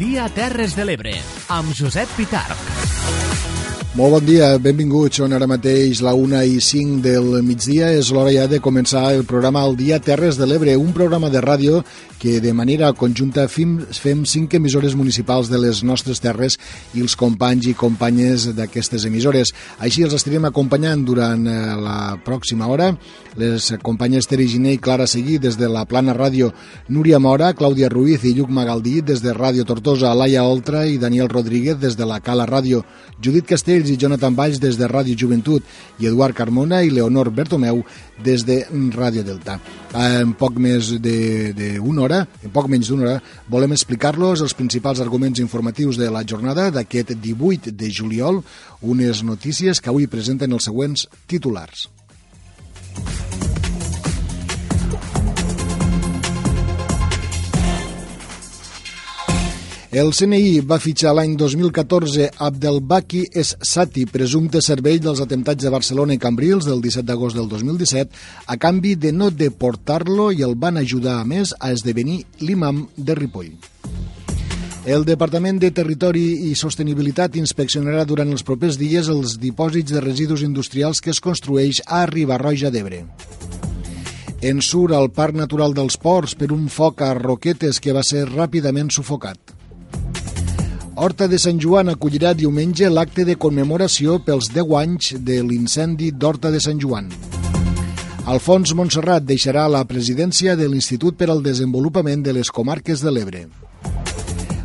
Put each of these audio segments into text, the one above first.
dia Terres de l'Ebre, amb Josep Pitarc. Molt bon dia, benvinguts. Són ara mateix la 1 i 5 del migdia. És l'hora ja de començar el programa El Dia Terres de l'Ebre, un programa de ràdio que de manera conjunta fem, fem cinc emissores municipals de les nostres terres i els companys i companyes d'aquestes emissores. Així els estarem acompanyant durant eh, la pròxima hora. Les companyes Teri Giné i Clara Seguí des de la Plana Ràdio, Núria Mora, Clàudia Ruiz i Lluc Magaldí des de Ràdio Tortosa, Laia Oltra i Daniel Rodríguez des de la Cala Ràdio, Judit Castells i Jonathan Valls des de Ràdio Joventut i Eduard Carmona i Leonor Bertomeu des de Ràdio Delta. En poc més d'una hora, en poc menys d'una hora, volem explicar-los els principals arguments informatius de la jornada d'aquest 18 de juliol, unes notícies que avui presenten els següents titulars. El CNI va fitxar l'any 2014 Abdelbaki Sati, presumpte cervell dels atemptats de Barcelona i Cambrils del 17 d'agost del 2017, a canvi de no deportar-lo i el van ajudar, a més, a esdevenir l'imam de Ripoll. El Departament de Territori i Sostenibilitat inspeccionarà durant els propers dies els dipòsits de residus industrials que es construeix a Ribarroja d'Ebre. En surt al Parc Natural dels Ports per un foc a Roquetes que va ser ràpidament sufocat. Horta de Sant Joan acollirà diumenge l'acte de commemoració pels 10 anys de l'incendi d'Horta de Sant Joan. Alfons Montserrat deixarà la presidència de l'Institut per al Desenvolupament de les Comarques de l'Ebre.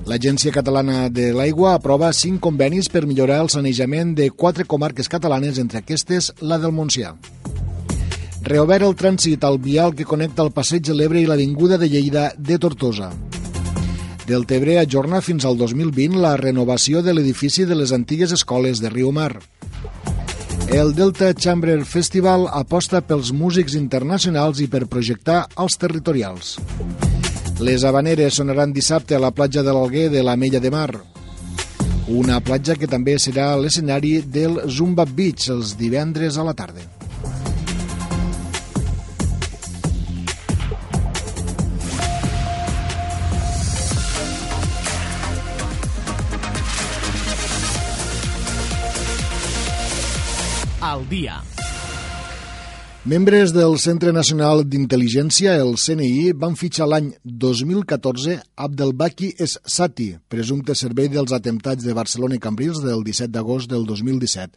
L'Agència Catalana de l'Aigua aprova cinc convenis per millorar el sanejament de quatre comarques catalanes, entre aquestes la del Montsià. Reobert el trànsit al vial que connecta el Passeig de l'Ebre i l'Avinguda de Lleida de Tortosa. Del Tebre ajorna fins al 2020 la renovació de l'edifici de les antigues escoles de Riu Mar. El Delta Chamber Festival aposta pels músics internacionals i per projectar els territorials. Les habaneres sonaran dissabte a la platja de l'Alguer de la Mella de Mar. Una platja que també serà l'escenari del Zumba Beach els divendres a la tarda. Al dia. Membres del Centre Nacional d'Intel·ligència, el CNI, van fitxar l'any 2014 Abdelbaki Sati, presumpte servei dels atemptats de Barcelona i Cambrils del 17 d'agost del 2017.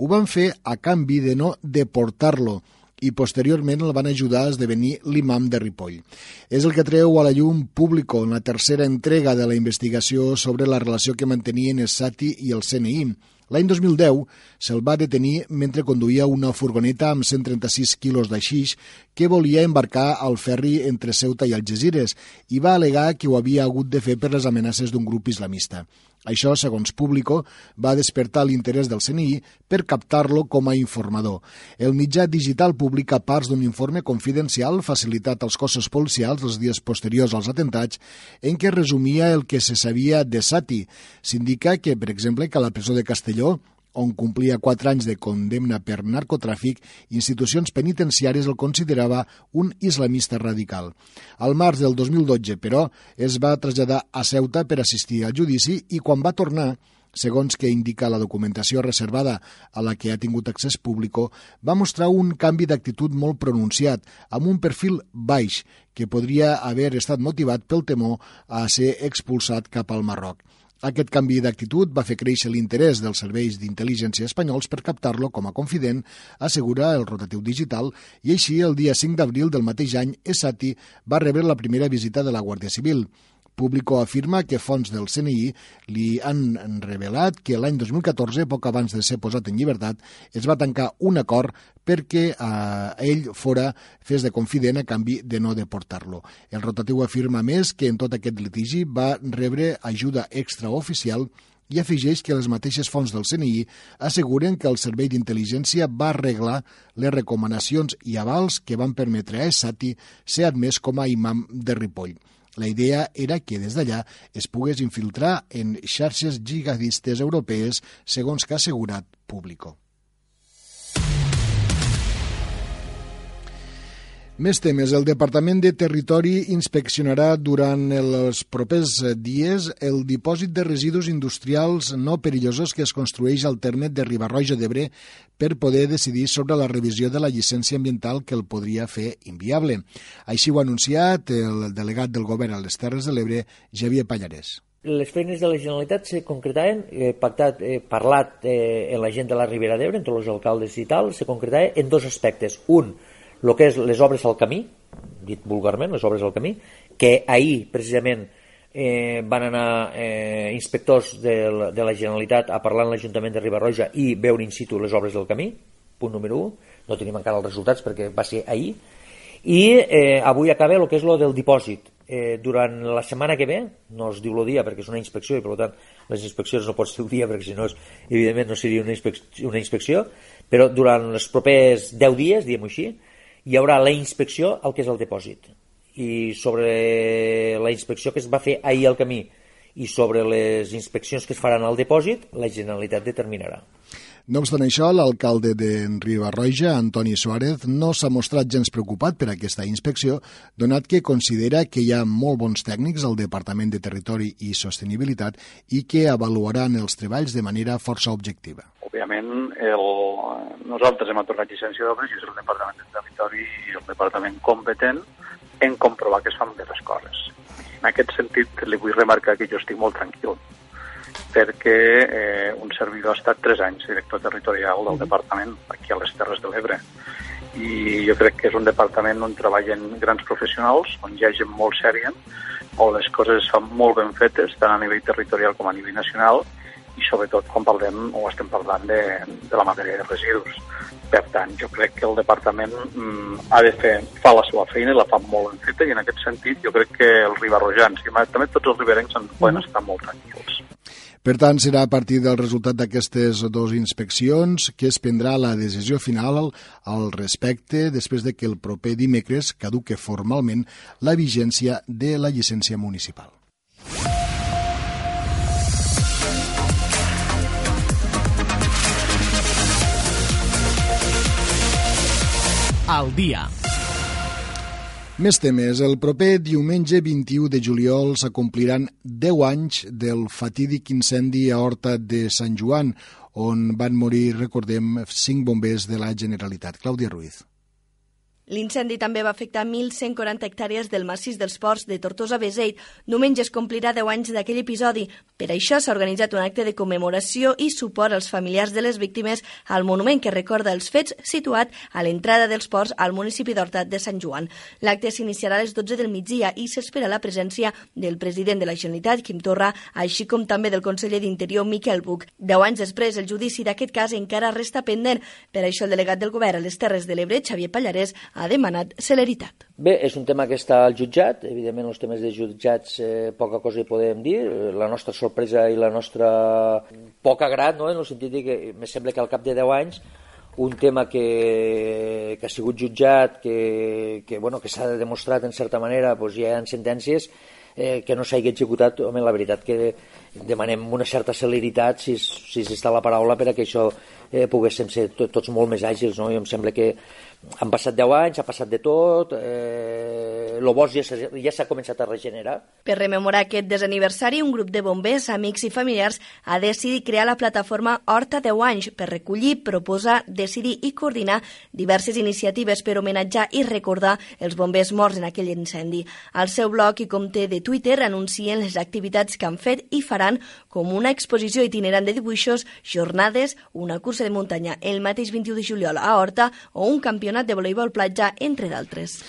Ho van fer a canvi de no deportar-lo i posteriorment el van ajudar a esdevenir l'imam de Ripoll. És el que treu a la llum Público en la tercera entrega de la investigació sobre la relació que mantenien Sati i el CNI. L'any 2010 se'l va detenir mentre conduïa una furgoneta amb 136 quilos de xix que volia embarcar al ferri entre Ceuta i Algeciras i va alegar que ho havia hagut de fer per les amenaces d'un grup islamista. Això, segons Público, va despertar l'interès del CNI per captar-lo com a informador. El mitjà digital publica parts d'un informe confidencial facilitat als cossos policials els dies posteriors als atentats en què resumia el que se sabia de Sati. S'indica que, per exemple, que a la presó de Castelló on complia quatre anys de condemna per narcotràfic, institucions penitenciàries el considerava un islamista radical. Al març del 2012, però, es va traslladar a Ceuta per assistir al judici i quan va tornar, segons que indica la documentació reservada a la que ha tingut accés públic, va mostrar un canvi d'actitud molt pronunciat, amb un perfil baix, que podria haver estat motivat pel temor a ser expulsat cap al Marroc. Aquest canvi d'actitud va fer créixer l'interès dels serveis d'intel·ligència espanyols per captar-lo com a confident, assegura el rotatiu digital, i així el dia 5 d'abril del mateix any Esati va rebre la primera visita de la Guàrdia Civil. Público afirma que fons del CNI li han revelat que l'any 2014, poc abans de ser posat en llibertat, es va tancar un acord perquè eh, ell fora fes de confident a canvi de no deportar-lo. El rotatiu afirma més que en tot aquest litigi va rebre ajuda extraoficial i afegeix que les mateixes fonts del CNI asseguren que el Servei d'Intel·ligència va arreglar les recomanacions i avals que van permetre a Esati ser admès com a imam de Ripoll. La idea era que des d'allà es pogués infiltrar en xarxes gigadistes europees, segons que ha assegurat Público. Més temes. El Departament de Territori inspeccionarà durant els propers dies el dipòsit de residus industrials no perillosos que es construeix al terme de Ribarroja d'Ebre per poder decidir sobre la revisió de la llicència ambiental que el podria fer inviable. Així ho ha anunciat el delegat del govern a les Terres de l'Ebre, Javier Pallarès. Les feines de la Generalitat se concretaven, eh, pactat, eh, parlat eh, en la gent de la Ribera d'Ebre, entre els alcaldes i tal, se concretaven en dos aspectes. Un, el que és les obres al camí, dit vulgarment, les obres al camí, que ahir precisament eh, van anar eh, inspectors de de la Generalitat a parlar amb l'Ajuntament de Ribarroja i veure in situ les obres del camí, punt número 1, no tenim encara els resultats perquè va ser ahir, i eh, avui acaba el que és lo del dipòsit. Eh, durant la setmana que ve, no es diu el dia perquè és una inspecció i per tant les inspeccions no pot ser el dia perquè si no és, evidentment no seria una inspecció, una inspecció però durant els propers 10 dies, diguem-ho així, hi haurà la inspecció al que és el dipòsit i sobre la inspecció que es va fer ahir al camí i sobre les inspeccions que es faran al dipòsit la Generalitat determinarà. No obstant això, l'alcalde de Ribarroja, Antoni Suárez, no s'ha mostrat gens preocupat per aquesta inspecció, donat que considera que hi ha molt bons tècnics al Departament de Territori i Sostenibilitat i que avaluaran els treballs de manera força objectiva. Òbviament, el, nosaltres hem atorgat llicència d'obres i és el Departament de Territori i el Departament competent en comprovar que es fan bé les coses. En aquest sentit, li vull remarcar que jo estic molt tranquil, perquè eh, un servidor ha estat tres anys director territorial del departament aquí a les Terres de l'Ebre i jo crec que és un departament on treballen grans professionals, on hi ha gent molt sèria, on les coses es fan molt ben fetes, tant a nivell territorial com a nivell nacional, i sobretot quan parlem o estem parlant de, de la matèria de residus. Per tant, jo crec que el departament mm, ha de fer, fa la seva feina i la fa molt ben feta i en aquest sentit jo crec que els ribarrojans i també tots els riberencs en poden estar molt tranquils. Per tant, serà a partir del resultat d'aquestes dues inspeccions que es prendrà la decisió final al, respecte després de que el proper dimecres caduque formalment la vigència de la llicència municipal. al dia. Més temes. El proper diumenge 21 de juliol s'acompliran 10 anys del fatídic incendi a Horta de Sant Joan, on van morir, recordem, 5 bombers de la Generalitat. Clàudia Ruiz. L'incendi també va afectar 1.140 hectàrees del massís dels ports de Tortosa-Beseit. Diumenge es complirà 10 anys d'aquell episodi. Per això s'ha organitzat un acte de commemoració i suport als familiars de les víctimes al monument que recorda els fets situat a l'entrada dels ports al municipi d'Horta de Sant Joan. L'acte s'iniciarà a les 12 del migdia i s'espera la presència del president de la Generalitat, Quim Torra, així com també del conseller d'Interior, Miquel Buch. Deu anys després, el judici d'aquest cas encara resta pendent. Per això el delegat del govern a les Terres de l'Ebre, Xavier Pallarès, ha demanat celeritat. Bé, és un tema que està al jutjat, evidentment els temes de jutjats eh, poca cosa hi podem dir, la nostra sorpresa i la nostra poc agrat, no? en el sentit que me sembla que al cap de 10 anys un tema que, que ha sigut jutjat, que, que, bueno, que s'ha demostrat en certa manera, doncs hi ha sentències eh, que no s'hagi executat, home, la veritat que demanem una certa celeritat, si, si està la paraula, per a que això eh, poguéssim ser tots molt més àgils, no? I em sembla que han passat 10 anys, ha passat de tot, eh, el bosc ja s'ha començat a regenerar. Per rememorar aquest desaniversari, un grup de bombers, amics i familiars ha decidit crear la plataforma Horta 10 anys per recollir, proposar, decidir i coordinar diverses iniciatives per homenatjar i recordar els bombers morts en aquell incendi. Al seu blog i compte de Twitter anuncien les activitats que han fet i faran com una exposició itinerant de dibuixos, jornades, una cursa de muntanya el mateix 21 de juliol a Horta o un campionat de voleibol platja, entre d'altres.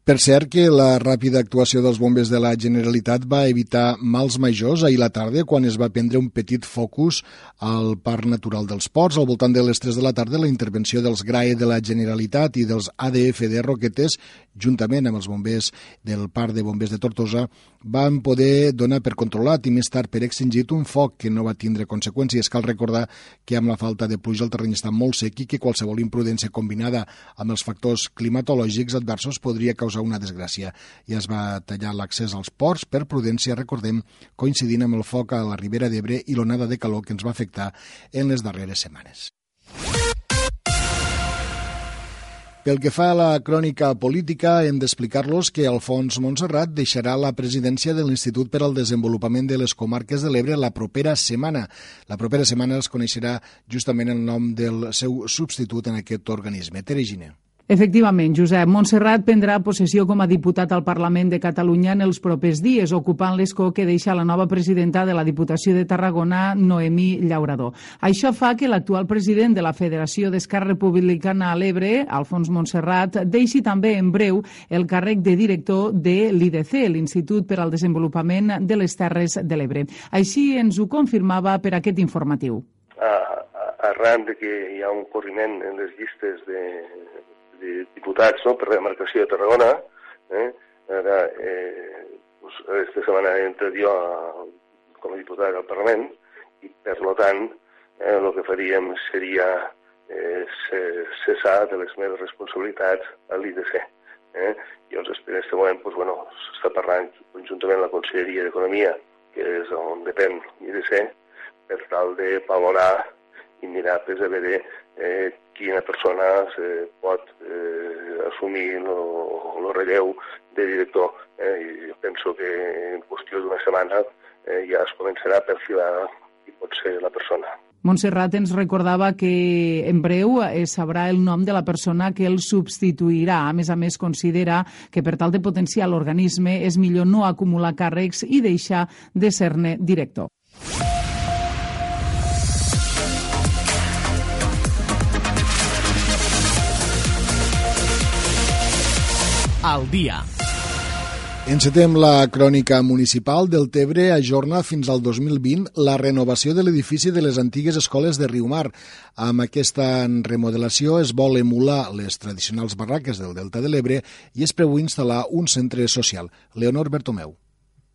Per cert que la ràpida actuació dels bombers de la Generalitat va evitar mals majors ahir la tarda quan es va prendre un petit focus al Parc Natural dels Ports. Al voltant de les 3 de la tarda la intervenció dels GRAE de la Generalitat i dels ADF de Roquetes, juntament amb els bombers del Parc de Bombers de Tortosa, van poder donar per controlat i més tard per extingit un foc que no va tindre conseqüències. Cal recordar que amb la falta de pluja el terreny està molt sec i que qualsevol imprudència combinada amb els factors climatològics adversos podria causar causar una desgràcia i es va tallar l'accés als ports per prudència, recordem, coincidint amb el foc a la Ribera d'Ebre i l'onada de calor que ens va afectar en les darreres setmanes. Pel que fa a la crònica política, hem d'explicar-los que Alfons Montserrat deixarà la presidència de l'Institut per al Desenvolupament de les Comarques de l'Ebre la propera setmana. La propera setmana es coneixerà justament el nom del seu substitut en aquest organisme, Teregine. Efectivament, Josep. Montserrat prendrà possessió com a diputat al Parlament de Catalunya en els propers dies, ocupant l'escó que deixa la nova presidenta de la Diputació de Tarragona, Noemí Llaurador. Això fa que l'actual president de la Federació d'Esquerra Republicana a l'Ebre, Alfons Montserrat, deixi també en breu el càrrec de director de l'IDC, l'Institut per al Desenvolupament de les Terres de l'Ebre. Així ens ho confirmava per aquest informatiu. arran de que hi ha un corriment en les llistes de, de diputats no, per la demarcació de Tarragona. Eh? Ara, eh, pues, aquesta setmana he entrat jo a, com a diputat al Parlament i, per lo tant, eh, el que faríem seria eh, cessar de les meves responsabilitats a l'IDC. Eh? Llavors, en aquest moment, pues, bueno, s'està parlant conjuntament la Conselleria d'Economia, que és on depèn l'IDC, per tal de valorar i mirar pues, a veure eh, quina persona eh, pot eh, assumir el relleu de director. Eh, I penso que en qüestió d'una setmana eh, ja es començarà a perfilar qui pot ser la persona. Montserrat ens recordava que en breu es sabrà el nom de la persona que el substituirà. A més a més, considera que per tal de potenciar l'organisme és millor no acumular càrrecs i deixar de ser-ne director. Al dia. Encetem la crònica municipal del Tebre ajorna fins al 2020 la renovació de l'edifici de les antigues escoles de Riumar. Amb aquesta remodelació es vol emular les tradicionals barraques del Delta de l'Ebre i es preveu instal·lar un centre social. Leonor Bertomeu.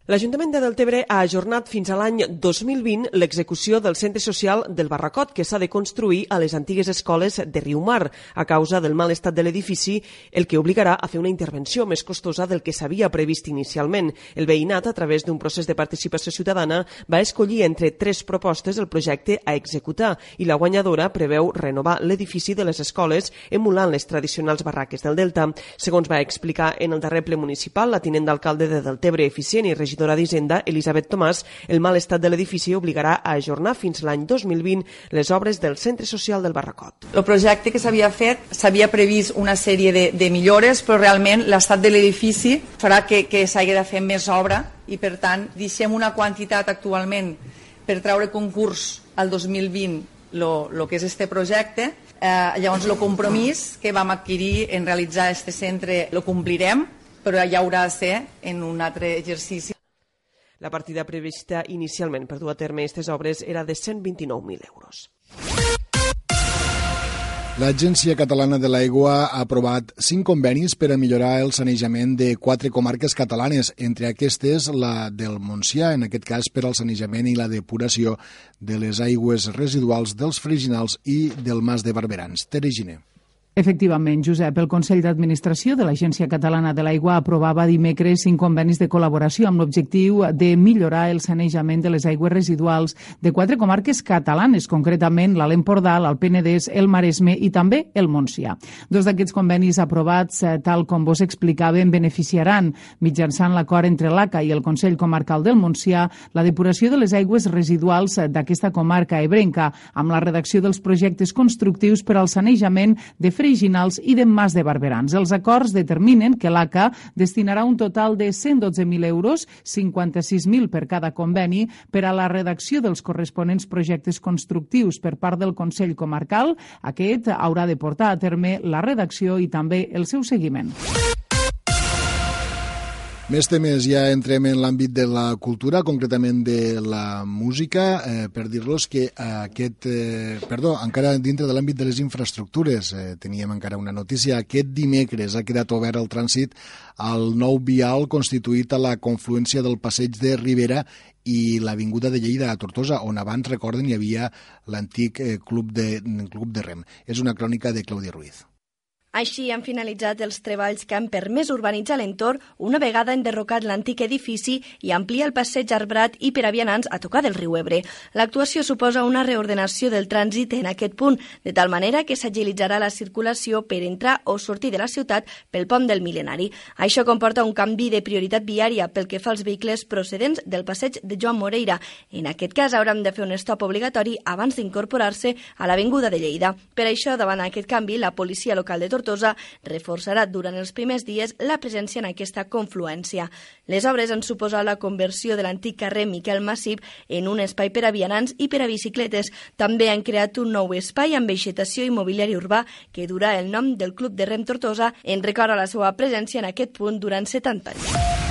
L'Ajuntament de Deltebre ha ajornat fins a l'any 2020 l'execució del centre social del Barracot, que s'ha de construir a les antigues escoles de Riumar, a causa del mal estat de l'edifici, el que obligarà a fer una intervenció més costosa del que s'havia previst inicialment. El veïnat, a través d'un procés de participació ciutadana, va escollir entre tres propostes el projecte a executar i la guanyadora preveu renovar l'edifici de les escoles emulant les tradicionals barraques del Delta. Segons va explicar en el darrer ple municipal la tinent d'alcalde de Deltebre Eficient i regidor regidora d'Hisenda, Elisabet Tomàs, el mal estat de l'edifici obligarà a ajornar fins l'any 2020 les obres del Centre Social del Barracot. El projecte que s'havia fet s'havia previst una sèrie de, de millores, però realment l'estat de l'edifici farà que, que s'hagi de fer més obra i, per tant, deixem una quantitat actualment per treure concurs al 2020 el que és este projecte. Eh, llavors, el compromís que vam adquirir en realitzar este centre lo complirem, però ja haurà de ser en un altre exercici. La partida prevista inicialment per dur a terme aquestes obres era de 129.000 euros. L'Agència Catalana de l'Aigua ha aprovat cinc convenis per a millorar el sanejament de quatre comarques catalanes, entre aquestes la del Montsià, en aquest cas per al sanejament i la depuració de les aigües residuals dels freginals i del Mas de Barberans. Tere Giner. Efectivament, Josep, el Consell d'Administració de l'Agència Catalana de l'Aigua aprovava dimecres cinc convenis de col·laboració amb l'objectiu de millorar el sanejament de les aigües residuals de quatre comarques catalanes, concretament l'Alt Empordà, l'Alt Penedès, el Maresme i també el Montsià. Dos d'aquests convenis aprovats, eh, tal com vos explicàvem, beneficiaran, mitjançant l'acord entre l'ACA i el Consell Comarcal del Montsià, la depuració de les aigües residuals d'aquesta comarca ebrenca, amb la redacció dels projectes constructius per al sanejament de Freginals i d'en Mas de Barberans. Els acords determinen que l'ACA destinarà un total de 112.000 euros, 56.000 per cada conveni, per a la redacció dels corresponents projectes constructius per part del Consell Comarcal. Aquest haurà de portar a terme la redacció i també el seu seguiment. Més temes, ja entrem en l'àmbit de la cultura, concretament de la música, eh, per dir-los que aquest, eh, perdó, encara dintre de l'àmbit de les infraestructures, eh, teníem encara una notícia, aquest dimecres ha quedat obert el trànsit al nou vial constituït a la confluència del passeig de Ribera i l'Avinguda de Lleida a Tortosa, on abans, recorden, hi havia l'antic eh, club, de, club de rem. És una crònica de Claudi Ruiz. Així han finalitzat els treballs que han permès urbanitzar l'entorn una vegada enderrocat l'antic edifici i ampliar el passeig arbrat i per a vianants a tocar del riu Ebre. L'actuació suposa una reordenació del trànsit en aquest punt, de tal manera que s'agilitzarà la circulació per entrar o sortir de la ciutat pel pont del mil·lenari. Això comporta un canvi de prioritat viària pel que fa als vehicles procedents del passeig de Joan Moreira. En aquest cas hauran de fer un stop obligatori abans d'incorporar-se a l'Avinguda de Lleida. Per això, davant aquest canvi, la policia local de Tortosa Tortosa reforçarà durant els primers dies la presència en aquesta confluència. Les obres han suposat la conversió de l'antic carrer Miquel Massip en un espai per a vianants i per a bicicletes. També han creat un nou espai amb vegetació immobiliari urbà que durà el nom del Club de Rem Tortosa en record a la seva presència en aquest punt durant 70 anys.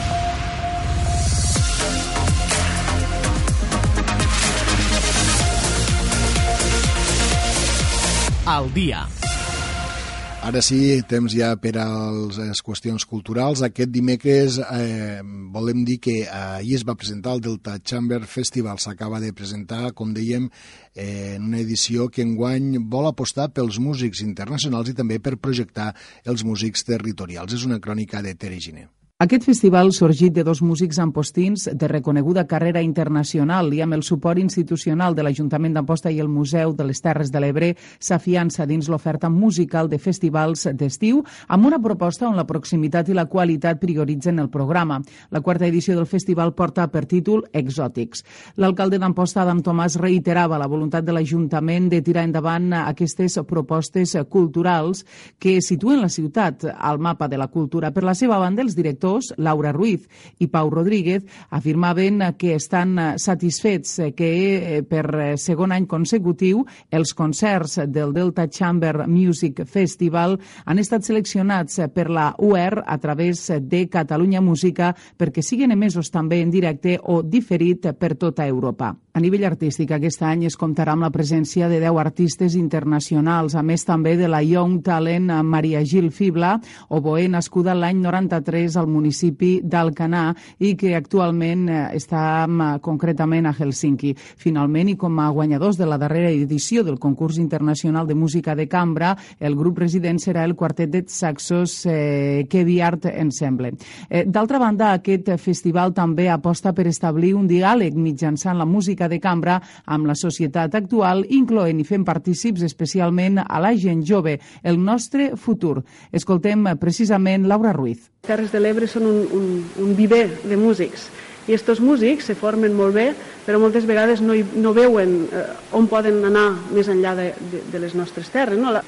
al dia. Ara sí, temps ja per a les qüestions culturals. Aquest dimecres eh, volem dir que ahir es va presentar el Delta Chamber Festival. S'acaba de presentar, com dèiem, eh, una edició que enguany vol apostar pels músics internacionals i també per projectar els músics territorials. És una crònica de Tere Giner. Aquest festival, sorgit de dos músics ampostins de reconeguda carrera internacional i amb el suport institucional de l'Ajuntament d'Amposta i el Museu de les Terres de l'Ebre, s'afiança dins l'oferta musical de festivals d'estiu amb una proposta on la proximitat i la qualitat prioritzen el programa. La quarta edició del festival porta per títol Exòtics. L'alcalde d'Amposta, Adam Tomàs, reiterava la voluntat de l'Ajuntament de tirar endavant aquestes propostes culturals que situen la ciutat al mapa de la cultura. Per la seva banda, els directors directors, Laura Ruiz i Pau Rodríguez, afirmaven que estan eh, satisfets eh, que eh, per segon any consecutiu els concerts del Delta Chamber Music Festival han estat seleccionats per la UR a través de Catalunya Música perquè siguin emesos també en directe o diferit per tota Europa. A nivell artístic, aquest any es comptarà amb la presència de 10 artistes internacionals, a més també de la Young Talent Maria Gil Fibla, oboe nascuda l'any 93 al municipi d'Alcanar i que actualment eh, està concretament a Helsinki. Finalment, i com a guanyadors de la darrera edició del concurs internacional de música de cambra, el grup resident serà el quartet de saxos eh, Kevi Art Ensemble. Eh, D'altra banda, aquest festival també aposta per establir un diàleg mitjançant la música música de cambra amb la societat actual, incloent i fent partícips especialment a la gent jove, el nostre futur. Escoltem precisament Laura Ruiz. Terres de l'Ebre són un, un, un viver de músics i aquests músics se formen molt bé, però moltes vegades no, hi, no veuen eh, on poden anar més enllà de, de, de les nostres terres. No? La,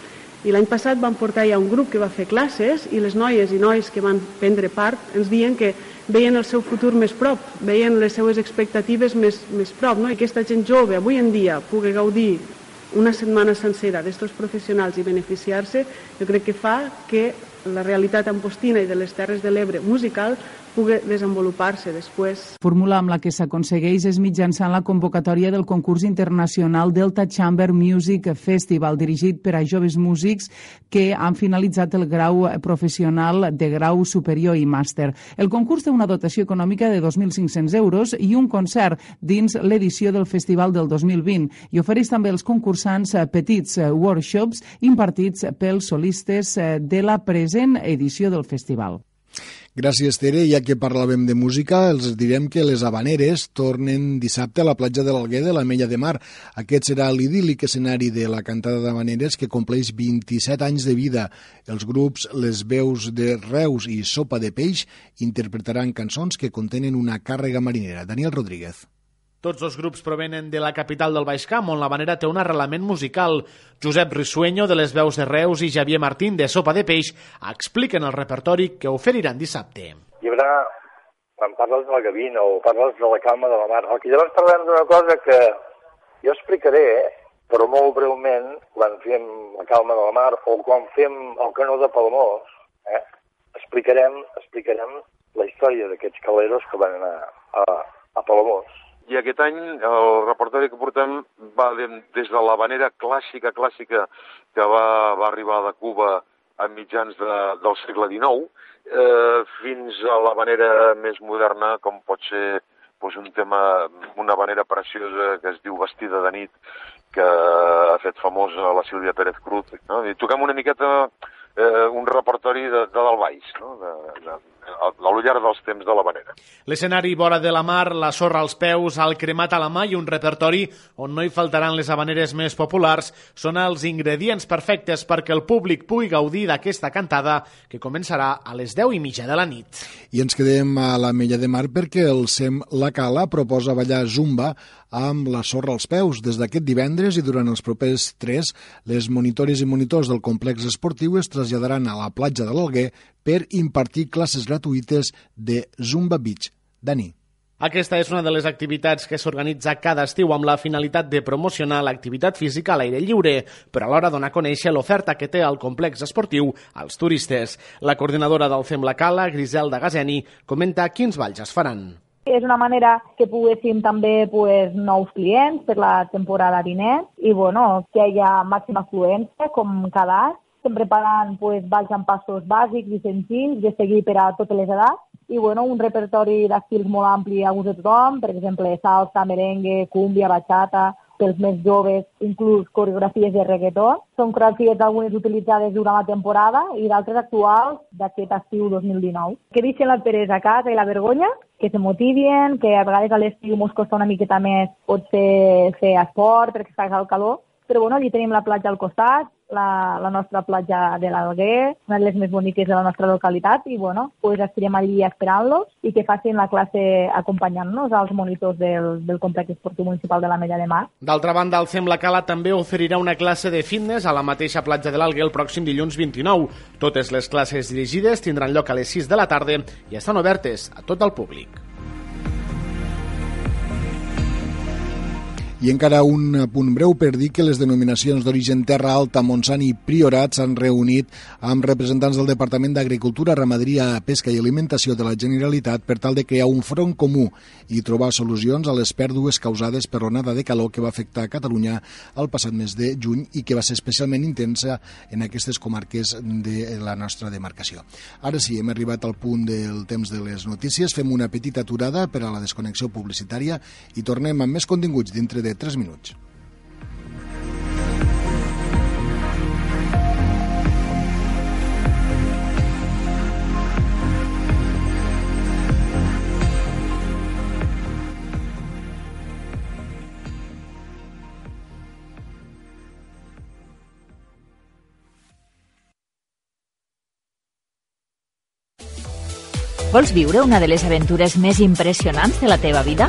I l'any passat vam portar ja un grup que va fer classes i les noies i nois que van prendre part ens diuen que veien el seu futur més prop, veien les seues expectatives més, més prop, no? i aquesta gent jove avui en dia pugui gaudir una setmana sencera d'estos professionals i beneficiar-se, jo crec que fa que la realitat ampostina i de les Terres de l'Ebre musical pugui desenvolupar-se després. Fórmula amb la que s'aconsegueix és mitjançant la convocatòria del concurs internacional Delta Chamber Music Festival, dirigit per a joves músics que han finalitzat el grau professional de grau superior i màster. El concurs té una dotació econòmica de 2.500 euros i un concert dins l'edició del festival del 2020 i ofereix també als concursants petits workshops impartits pels solistes de la present edició del festival. Gràcies, Tere. Ja que parlàvem de música, els direm que les Habaneres tornen dissabte a la platja de l'Alguer de la Mella de Mar. Aquest serà l'idíl·lic escenari de la cantada d'Habaneres que compleix 27 anys de vida. Els grups Les Veus de Reus i Sopa de Peix interpretaran cançons que contenen una càrrega marinera. Daniel Rodríguez. Tots dos grups provenen de la capital del Baix Camp, on la Vanera té un arrelament musical. Josep Risueño, de les veus de Reus, i Javier Martín, de Sopa de Peix, expliquen el repertori que oferiran dissabte. Hi haurà, quan parles de la gavina o parles de la calma de la mar, i llavors parlem d'una cosa que jo explicaré, però molt breument, quan fem la calma de la mar o quan fem el canó de Palamós, eh, explicarem, explicarem la història d'aquests caleros que van anar a, a Palamós. I aquest any el repertori que portem va de, des de la vanera clàssica, clàssica, que va, va arribar de Cuba a mitjans de, del segle XIX, eh, fins a la vanera més moderna, com pot ser doncs, un tema, una vanera preciosa que es diu Vestida de nit, que ha fet famosa la Sílvia Pérez Cruz. No? I toquem una miqueta eh, un repertori de, de del baix, no? de, de, a l'ullar dels temps de la vanera. L'escenari vora de la mar, la sorra als peus, el cremat a la mà i un repertori on no hi faltaran les habaneres més populars són els ingredients perfectes perquè el públic pugui gaudir d'aquesta cantada que començarà a les 10 i mitja de la nit. I ens quedem a la Mella de Mar perquè el SEM La Cala proposa ballar zumba amb la sorra als peus. Des d'aquest divendres i durant els propers tres, les monitores i monitors del complex esportiu es traslladaran a la platja de l'Alguer per impartir classes gratuïtes de Zumba Beach. Dani. Aquesta és una de les activitats que s'organitza cada estiu amb la finalitat de promocionar l'activitat física a l'aire lliure, però alhora donar a conèixer l'oferta que té el complex esportiu als turistes. La coordinadora del FEM La Cala, Griselda Gazeni, comenta quins balls es faran. És una manera que poguéssim també pues, nous clients per la temporada vinent i bueno, que hi ha màxima afluència com cada any. Estem preparant pues, balls amb passos bàsics i senzills de seguir per a totes les edats i bueno, un repertori d'estils molt ampli a gust de tothom, per exemple, salsa, merengue, cúmbia, bachata, pels més joves, inclús coreografies de reggaeton. Són coreografies algunes utilitzades durant la temporada i d'altres actuals d'aquest estiu 2019. Que deixen la peresa a casa i la vergonya, que se motivin, que a vegades a l'estiu mos costa una miqueta més potser fer esport perquè fa el calor, però bueno, allí tenim la platja al costat, la, la nostra platja de l'Alguer, una de les més boniques de la nostra localitat, i bueno, pues estarem allí esperant-los i que facin la classe acompanyant-nos als monitors del, del complex esportiu municipal de la Mella de Mar. D'altra banda, el FEM La Cala també oferirà una classe de fitness a la mateixa platja de l'Alguer el pròxim dilluns 29. Totes les classes dirigides tindran lloc a les 6 de la tarda i estan obertes a tot el públic. I encara un punt breu per dir que les denominacions d'origen Terra Alta, Montsant i Priorat s'han reunit amb representants del Departament d'Agricultura, Ramaderia, Pesca i Alimentació de la Generalitat per tal de crear un front comú i trobar solucions a les pèrdues causades per l'onada de calor que va afectar Catalunya el passat mes de juny i que va ser especialment intensa en aquestes comarques de la nostra demarcació. Ara sí, hem arribat al punt del temps de les notícies. Fem una petita aturada per a la desconnexió publicitària i tornem amb més continguts dintre de 3 minuts. Vols viure una de les aventures més impressionants de la teva vida?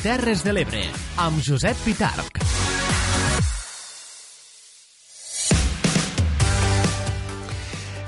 Terres de l'Ebre, amb Josep Pitarc.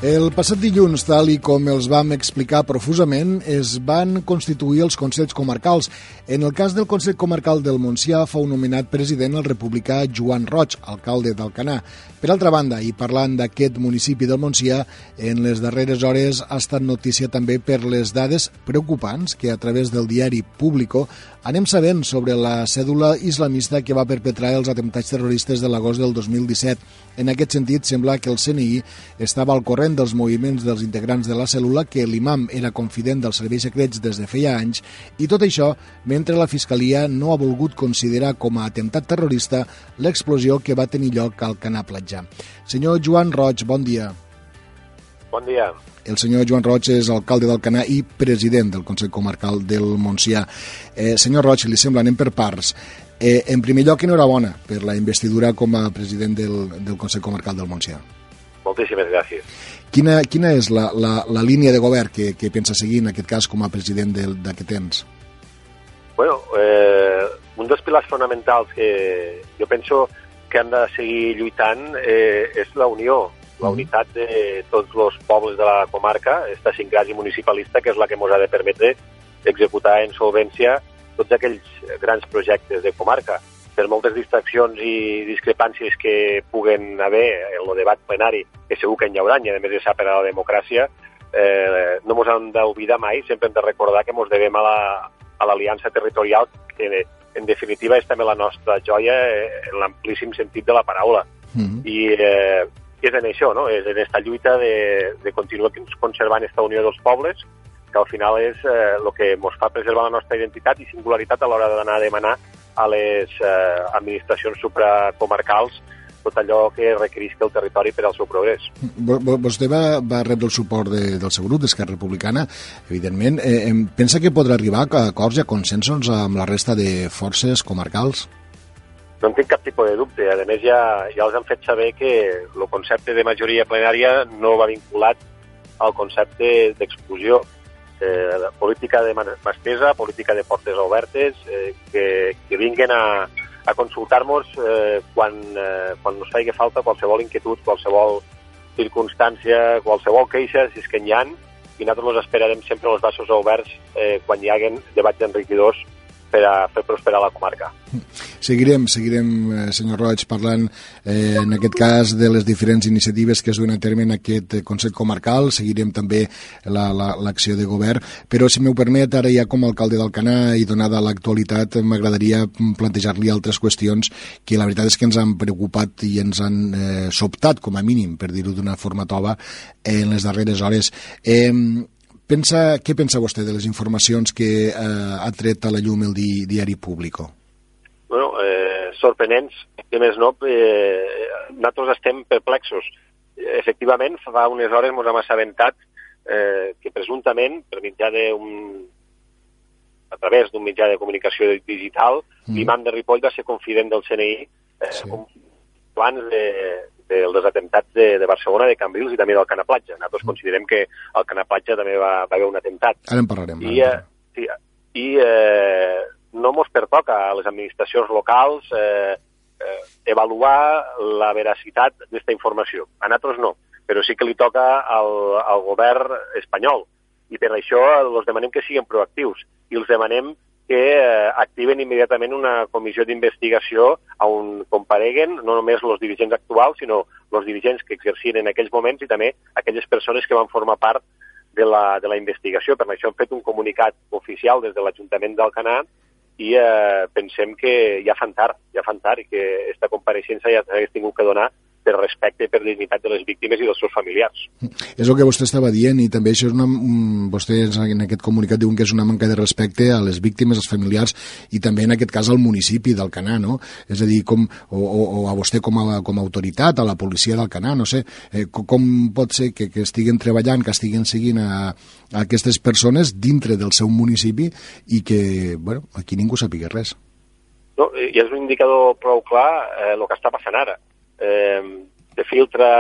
El passat dilluns, tal i com els vam explicar profusament, es van constituir els Consells Comarcals. En el cas del Consell Comarcal del Montsià fou nomenat president el republicà Joan Roig, alcalde d'Alcanar. Per altra banda, i parlant d'aquest municipi del Montsià, en les darreres hores ha estat notícia també per les dades preocupants que a través del diari Público anem sabent sobre la cèdula islamista que va perpetrar els atemptats terroristes de l'agost del 2017. En aquest sentit, sembla que el CNI estava al corrent dels moviments dels integrants de la cèl·lula, que l'imam era confident dels serveis secrets des de feia anys, i tot això mentre la Fiscalia no ha volgut considerar com a atemptat terrorista l'explosió que va tenir lloc al Canà Platja. Senyor Joan Roig, bon dia. Bon dia. El senyor Joan Roig és alcalde d'Alcanar i president del Consell Comarcal del Montsià. Eh, senyor Roig, li sembla, anem per parts. Eh, en primer lloc, enhorabona per la investidura com a president del, del Consell Comarcal del Montsià. Moltíssimes gràcies. Quina, quina és la, la, la línia de govern que, que pensa seguir en aquest cas com a president d'aquest temps? Bueno, eh, un dels pilars fonamentals que jo penso que han de seguir lluitant eh, és la unió, la unitat de tots els pobles de la comarca, esta sincrasi municipalista, que és la que ens ha de permetre executar en solvència tots aquells grans projectes de comarca. Per moltes distraccions i discrepàncies que puguen haver en el debat plenari, que segur que en hi haurà, i a més de ser per a la democràcia, eh, no ens hem d'oblidar mai, sempre hem de recordar que ens devem a la, a l'aliança territorial, que en definitiva és també la nostra joia eh, en l'amplíssim sentit de la paraula. Mm -hmm. I eh, és en això, no? és en aquesta lluita de, de continuar conservant aquesta unió dels pobles, que al final és eh, el que ens fa preservar la nostra identitat i singularitat a l'hora d'anar a demanar a les eh, administracions supracomarcals tot allò que requereix el territori per al seu progrés. Vostè va, va rebre el suport de, del seu grup, d'Esquerra Republicana, evidentment. Eh, pensa que podrà arribar a acords i a consensos amb la resta de forces comarcals? No en tinc cap tipus de dubte. A més, ja, ja els han fet saber que el concepte de majoria plenària no va vinculat al concepte d'exclusió. Eh, política de mastesa, política de portes obertes, eh, que, que vinguen a, a consultar-nos eh, quan, eh, quan ens faci falta qualsevol inquietud, qualsevol circumstància, qualsevol queixa, si és que n'hi ha, i nosaltres els esperarem sempre els braços oberts eh, quan hi haguen debats enriquidors per a fer prosperar la comarca. Seguirem, seguirem, eh, senyor Roig, parlant eh, en aquest cas de les diferents iniciatives que es duen a terme en aquest Consell Comarcal, seguirem també l'acció la, la, de govern, però si m'ho permet, ara ja com a alcalde d'Alcanar i donada l'actualitat, m'agradaria plantejar-li altres qüestions que la veritat és que ens han preocupat i ens han eh, sobtat, com a mínim, per dir-ho d'una forma tova, eh, en les darreres hores. Eh, Pensa, què pensa vostè de les informacions que eh, ha tret a la llum el di, diari Público? Bueno, eh, sorprenents, que més no, eh, nosaltres estem perplexos. Efectivament, fa unes hores ens hem assabentat eh, que presumptament, per mitjà d'un a través d'un mitjà de comunicació digital, mm. l'imam de Ripoll va ser confident del CNI eh, sí. abans de, dels atemptats de, de Barcelona, de Cambrils i també del Canaplatja. Nosaltres mm. considerem que el Canaplatja també va, va haver un atemptat. Ara en parlarem. I, eh, sí, i eh, no mos pertoca a les administracions locals eh, eh, avaluar la veracitat d'aquesta informació. A nosaltres no, però sí que li toca al, al govern espanyol. I per això els demanem que siguin proactius i els demanem que eh, activen immediatament una comissió d'investigació on compareguen no només els dirigents actuals, sinó els dirigents que exercien en aquells moments i també aquelles persones que van formar part de la, de la investigació. Per això hem fet un comunicat oficial des de l'Ajuntament d'Alcanar i eh, pensem que ja fan tard, ja fan tard i que aquesta compareixença ja s'hagués tingut que donar per respecte i per dignitat de les víctimes i dels seus familiars. És el que vostè estava dient i també això és una, vostè en aquest comunicat diuen que és una manca de respecte a les víctimes, als familiars i també en aquest cas al municipi d'Alcanar, no? És a dir, com, o, o, o a vostè com a, com a autoritat, a la policia d'Alcanar, no sé, eh, com, com pot ser que, que estiguen treballant, que estiguen seguint a, a aquestes persones dintre del seu municipi i que, bueno, aquí ningú sàpiga res. No, i és un indicador prou clar eh, el que està passant ara eh, de filtra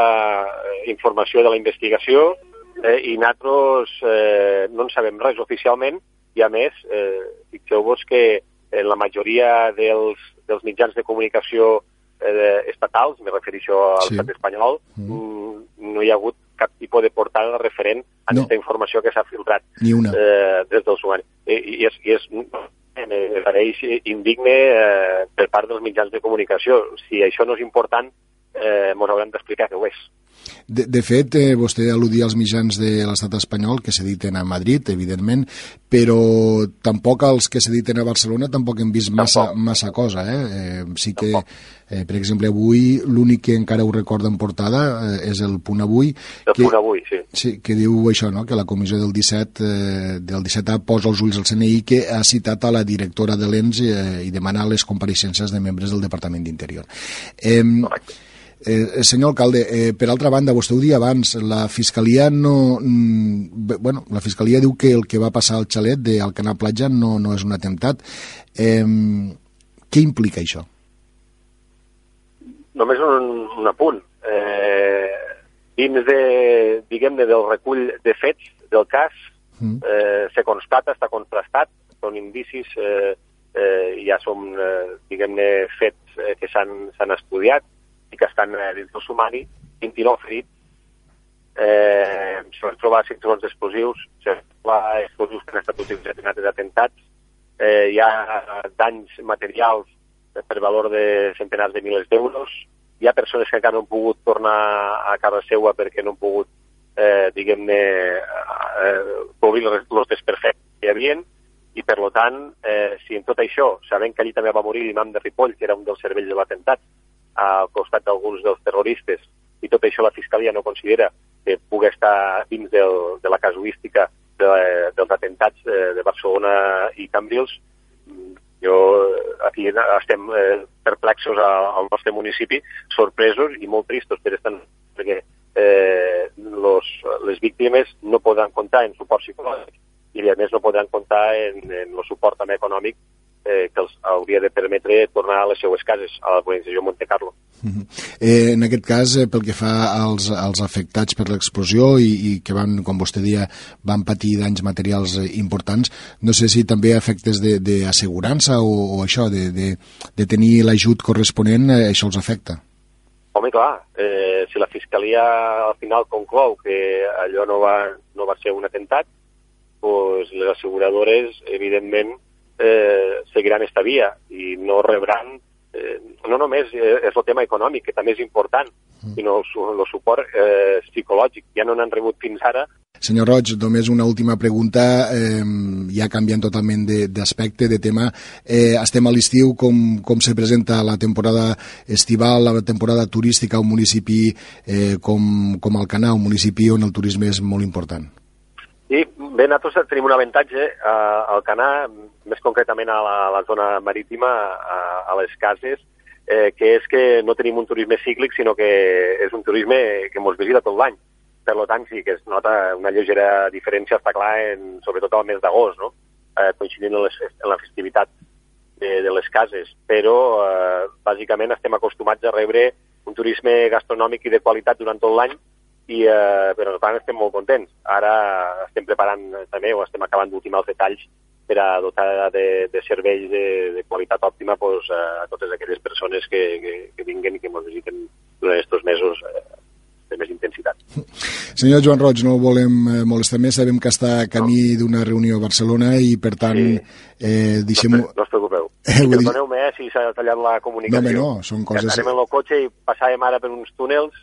eh, informació de la investigació eh, i nosaltres eh, no en sabem res oficialment i a més, eh, fixeu-vos que en la majoria dels, dels mitjans de comunicació eh, estatals, me refereixo al sí. estat espanyol, mm. no hi ha hagut cap tipus de portada referent a no. aquesta informació que s'ha filtrat. Eh, des dels humans. I, i és, i és me pareix indigne eh, per part dels mitjans de comunicació. Si això no és important, eh, ens hauran d'explicar que ho és. De, de fet, eh, vostè al·ludia als mitjans de l'estat espanyol que s'editen a Madrid, evidentment, però tampoc els que s'editen a Barcelona tampoc hem vist massa, tampoc. massa cosa. Eh? Eh, sí que, eh, per exemple, avui l'únic que encara ho recorda en portada eh, és el Punt Avui. El que, Punt Avui, sí. Sí, que diu això, no? que la comissió del 17 eh, del 17A posa els ulls al CNI que ha citat a la directora de l'ENS eh, i demana les compareixences de membres del Departament d'Interior. Eh, Correcte Eh, senyor alcalde, eh, per altra banda, vostè ho dia abans, la Fiscalia no... Mm, bueno, la Fiscalia diu que el que va passar al xalet d'Alcanar Platja no, no és un atemptat. Eh, què implica això? Només un, un apunt. Eh, Dins de, diguem-ne, del recull de fets del cas, mm. eh, se constata, està contrastat, són indicis, eh, eh, ja són, eh, diguem-ne, fets eh, que s'han estudiat i que estan eh, dins del sumari, 29 ferits, eh, se van trobar cinturons d'explosius, se van trobar explosius que han estat utilitzats en altres atentats, eh, hi ha danys materials per valor de centenars de milers d'euros, hi ha persones que encara no han pogut tornar a casa seva perquè no han pogut, eh, diguem-ne, eh, cobrir els desperfectes que hi havia, i per tant, eh, si en tot això, sabent que allí també va morir l'imam de Ripoll, que era un dels cervells de l'atemptat, al costat d'alguns dels terroristes, i tot això la Fiscalia no considera que pugui estar dins del, de la casuística de, dels atentats eh, de Barcelona i Cambrils, jo aquí estem eh, perplexos al nostre municipi, sorpresos i molt tristos per estar, perquè eh, los, les víctimes no poden comptar en suport psicològic i a més no podran comptar en, en el suport també econòmic eh, que els hauria de permetre tornar a les seues cases, a l'organització Monte Carlo. Uh -huh. eh, en aquest cas, eh, pel que fa als, als afectats per l'explosió i, i que van, com vostè dia, van patir danys materials eh, importants, no sé si també efectes d'assegurança o, o això, de, de, de tenir l'ajut corresponent, eh, això els afecta. Home, clar, eh, si la Fiscalia al final conclou que allò no va, no va ser un atemptat, doncs les asseguradores, evidentment, eh, seguiran esta via i no rebran eh, no només eh, és el tema econòmic, que també és important, mm. sinó el, el suport eh, psicològic. Ja no n'han rebut fins ara. Senyor Roig, només una última pregunta, eh, ja canviant totalment d'aspecte, de, de tema. Eh, estem a l'estiu, com, com se presenta la temporada estival, la temporada turística a un municipi eh, com, com Alcanar, un municipi on el turisme és molt important? Sí, bé, nosaltres tenim un avantatge eh, al Canà, més concretament a la, a la zona marítima, a, a les cases, eh, que és que no tenim un turisme cíclic, sinó que és un turisme que ens visita tot l'any. Per tant, sí que es nota una lleugera diferència, està clar, en, sobretot al mes d'agost, no? eh, coincidint en, les, en la festivitat de, de les cases. Però, eh, bàsicament, estem acostumats a rebre un turisme gastronòmic i de qualitat durant tot l'any, i eh, per tant estem molt contents. Ara estem preparant també, o estem acabant d'ultimar els detalls per a dotar de, de serveis de, de qualitat òptima pues, a totes aquelles persones que, que, que vinguen i que ens visiten durant aquests mesos eh, de més intensitat. Senyor Joan Roig, no volem eh, molestar més, sabem que està a camí no. d'una reunió a Barcelona i per tant sí. eh, deixem... No, no us preocupeu. Eh, Perdoneu-me eh, si s'ha tallat la comunicació. No, home, no, són coses... Ja estarem en el cotxe i passàvem ara per uns túnels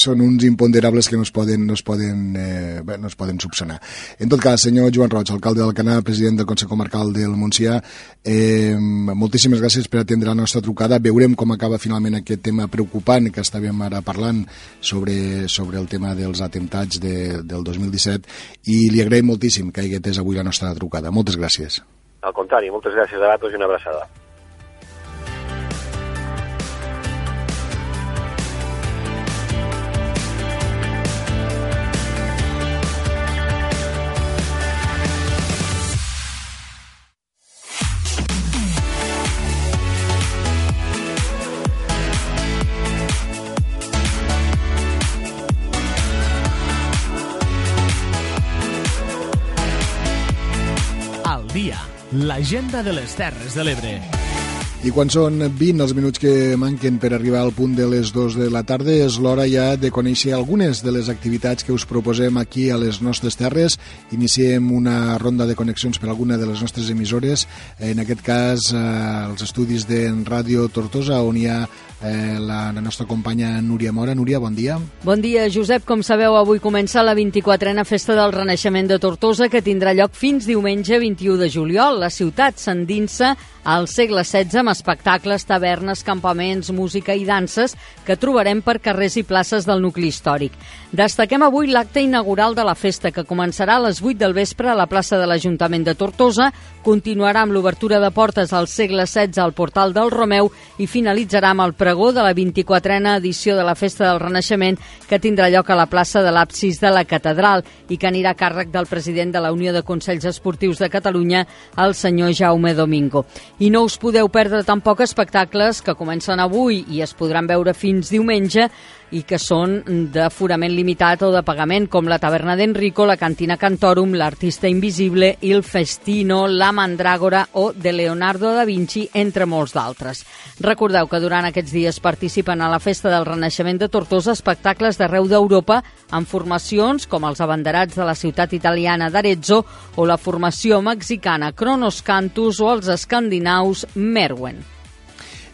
són uns imponderables que no es poden, no es poden, eh, bé, no es poden subsanar. En tot cas, senyor Joan Roig, alcalde del Canà, president del Consell Comarcal del Montsià, eh, moltíssimes gràcies per atendre la nostra trucada. Veurem com acaba finalment aquest tema preocupant que estàvem ara parlant sobre, sobre el tema dels atemptats de, del 2017 i li agraïm moltíssim que hagués avui la nostra trucada. Moltes gràcies. Al contrari, moltes gràcies a vosaltres i una abraçada. L'agenda de les Terres de l'Ebre. I quan són 20 els minuts que manquen per arribar al punt de les 2 de la tarda, és l'hora ja de conèixer algunes de les activitats que us proposem aquí a les nostres terres. Iniciem una ronda de connexions per alguna de les nostres emissores, en aquest cas eh, els estudis de Ràdio Tortosa, on hi ha eh, la, la nostra companya Núria Mora. Núria, bon dia. Bon dia, Josep. Com sabeu, avui comença la 24a Festa del Renaixement de Tortosa, que tindrà lloc fins diumenge 21 de juliol. La ciutat s'endinsa al segle XVI amb espectacles, tavernes, campaments, música i danses que trobarem per carrers i places del nucli històric. Destaquem avui l'acte inaugural de la festa, que començarà a les 8 del vespre a la plaça de l'Ajuntament de Tortosa, continuarà amb l'obertura de portes al segle XVI al portal del Romeu i finalitzarà amb el pregó de la 24a edició de la Festa del Renaixement que tindrà lloc a la plaça de l'Absis de la Catedral i que anirà a càrrec del president de la Unió de Consells Esportius de Catalunya, el senyor Jaume Domingo. I no us podeu perdre tampoc espectacles que comencen avui i es podran veure fins diumenge i que són d'aforament limitat o de pagament, com la taverna d'Enrico, la cantina Cantorum, l'artista invisible, il Festino, la Mandràgora o de Leonardo da Vinci, entre molts d'altres. Recordeu que durant aquests dies participen a la Festa del Renaixement de Tortosa espectacles d'arreu d'Europa amb formacions com els abanderats de la ciutat italiana d'Arezzo o la formació mexicana Cronos Cantus o els escandinaus Merwen.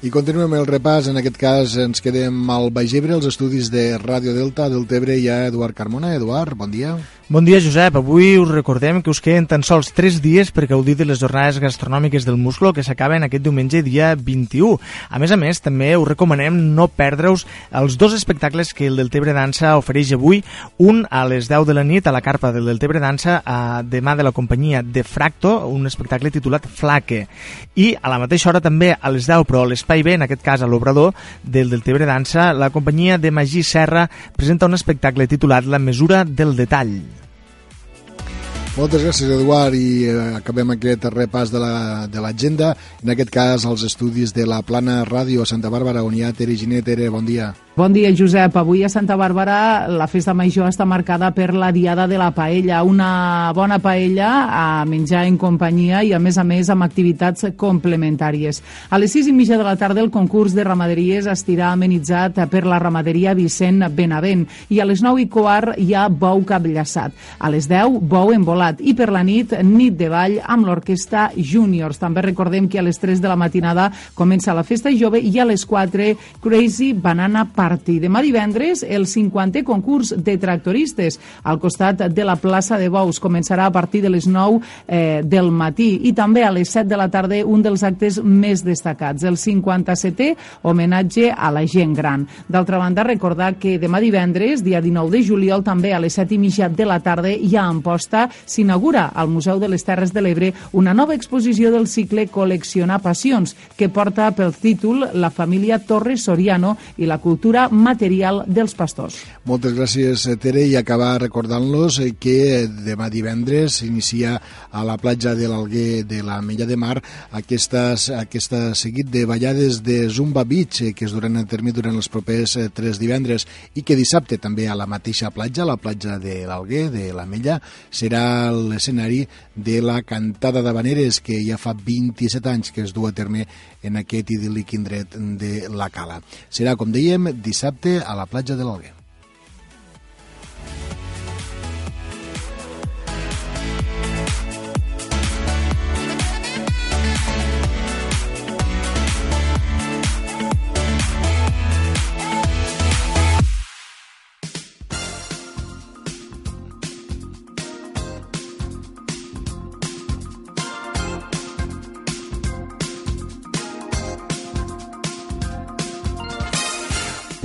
I continuem el repàs, en aquest cas ens quedem al Baix Ebre, els estudis de Ràdio Delta del Tebre, hi ha Eduard Carmona. Eduard, bon dia. Bon dia, Josep. Avui us recordem que us queden tan sols 3 dies per gaudir de les jornades gastronòmiques del Musclo que s'acaben aquest diumenge dia 21. A més a més, també us recomanem no perdre-us els dos espectacles que el Deltebre Dansa ofereix avui, un a les 10 de la nit a la carpa del Deltebre Dansa, a demà de la companyia de Fracto, un espectacle titulat Flaque. I a la mateixa hora també a les 10, però a l'Espai B, en aquest cas a l'Obrador del Deltebre Dansa, la companyia de Magí Serra presenta un espectacle titulat La mesura del detall. Moltes gràcies, Eduard, i eh, acabem aquest repàs de l'agenda. La, en aquest cas, els estudis de la Plana Ràdio a Santa Bàrbara, on hi ha Tere Ginet. Tere, bon dia. Bon dia, Josep. Avui a Santa Bàrbara la festa major està marcada per la Diada de la Paella, una bona paella a menjar en companyia i, a més a més, amb activitats complementàries. A les sis i mitja de la tarda el concurs de ramaderies estirà amenitzat per la ramaderia Vicent Benavent i a les nou i quart hi ha bou capllaçat. A les deu, bou embolat i per la nit, nit de ball amb l'orquestra Juniors. També recordem que a les 3 de la matinada comença la festa jove i a les 4 Crazy Banana Party. Demà divendres, el 50è concurs de tractoristes al costat de la plaça de Bous. Començarà a partir de les 9 eh, del matí i també a les 7 de la tarda un dels actes més destacats, el 57è homenatge a la gent gran. D'altra banda, recordar que demà divendres, dia 19 de juliol, també a les 7 i mitja de la tarda i a Amposta s'inaugura al Museu de les Terres de l'Ebre una nova exposició del cicle Col·leccionar Passions, que porta pel títol La família Torres Soriano i la cultura material dels pastors. Moltes gràcies, Tere, i acabar recordant-los que demà divendres s'inicia a la platja de l'Alguer de la Mella de Mar aquesta, aquesta seguit de ballades de Zumba Beach que es duran a terme durant els propers eh, tres divendres i que dissabte també a la mateixa platja, la platja de l'Alguer, de la Mella, serà l'escenari de la cantada d'Habaneres que ja fa 27 anys que es du a terme en aquest idíl·lic indret de la Cala. Serà, com dèiem, dissabte a la platja de l'Alguer.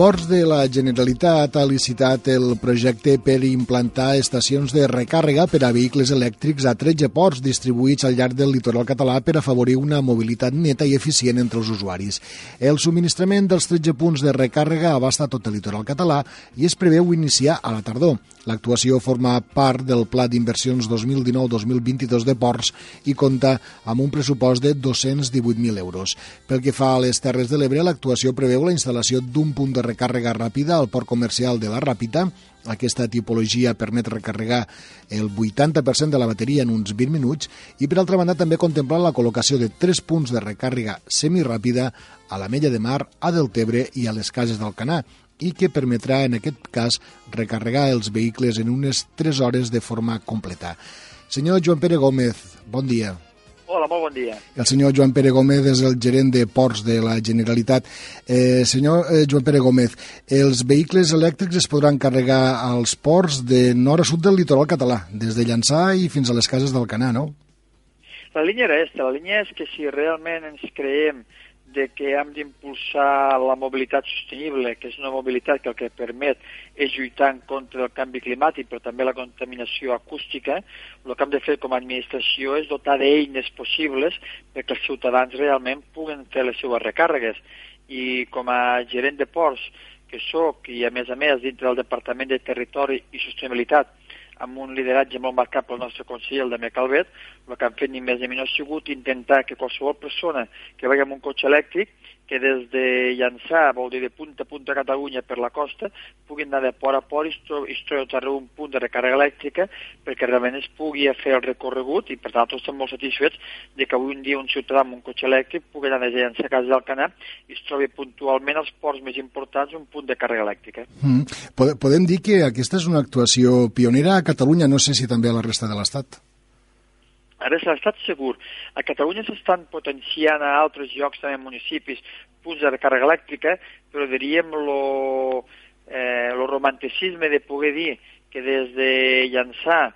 Ports de la Generalitat ha licitat el projecte per implantar estacions de recàrrega per a vehicles elèctrics a 13 ports distribuïts al llarg del litoral català per afavorir una mobilitat neta i eficient entre els usuaris. El subministrament dels 13 punts de recàrrega abasta tot el litoral català i es preveu iniciar a la tardor. L'actuació forma part del Pla d'Inversions 2019-2022 de Ports i compta amb un pressupost de 218.000 euros. Pel que fa a les Terres de l'Ebre, l'actuació preveu la instal·lació d'un punt de recàrrega ràpida al port comercial de la Ràpita. Aquesta tipologia permet recarregar el 80% de la bateria en uns 20 minuts i, per altra banda, també contempla la col·locació de tres punts de recàrrega semiràpida a la Mella de Mar, a Deltebre i a les Cases del Canà i que permetrà, en aquest cas, recarregar els vehicles en unes 3 hores de forma completa. Senyor Joan Pere Gómez, bon dia. Hola, molt bon dia. El senyor Joan Pere Gómez és el gerent de Ports de la Generalitat. Eh, senyor eh, Joan Pere Gómez, els vehicles elèctrics es podran carregar als ports de nord a sud del litoral català, des de Llançà i fins a les cases del Canà, no? La línia era aquesta. La línia és que si realment ens creiem de que hem d'impulsar la mobilitat sostenible, que és una mobilitat que el que permet és lluitar contra del canvi climàtic, però també la contaminació acústica, el que hem de fer com a administració és dotar d'eines possibles perquè els ciutadans realment puguen fer les seues recàrregues. I com a gerent de ports que sóc, i a més a més dintre del Departament de Territori i Sostenibilitat, amb un lideratge molt marcat pel nostre conseller, el de Calvet, el que han fet ni més ni menys ha sigut intentar que qualsevol persona que vagi amb un cotxe elèctric que des de llançar, vol dir de punta a punta a Catalunya per la costa, puguin anar de port a port i es trobi un punt de recàrrega elèctrica perquè realment es pugui fer el recorregut i per tant tots estem molt satisfets de que avui un dia un ciutadà amb un cotxe elèctric pugui anar des de llançar a casa del Canà i es trobi puntualment als ports més importants un punt de càrrega elèctrica. Mm. Podem dir que aquesta és una actuació pionera a Catalunya, no sé si també a la resta de l'Estat. Ara s'ha estat segur. A Catalunya s'estan potenciant a altres llocs, també municipis, punts de càrrega elèctrica, però diríem lo, eh, lo romanticisme de poder dir que des de llançar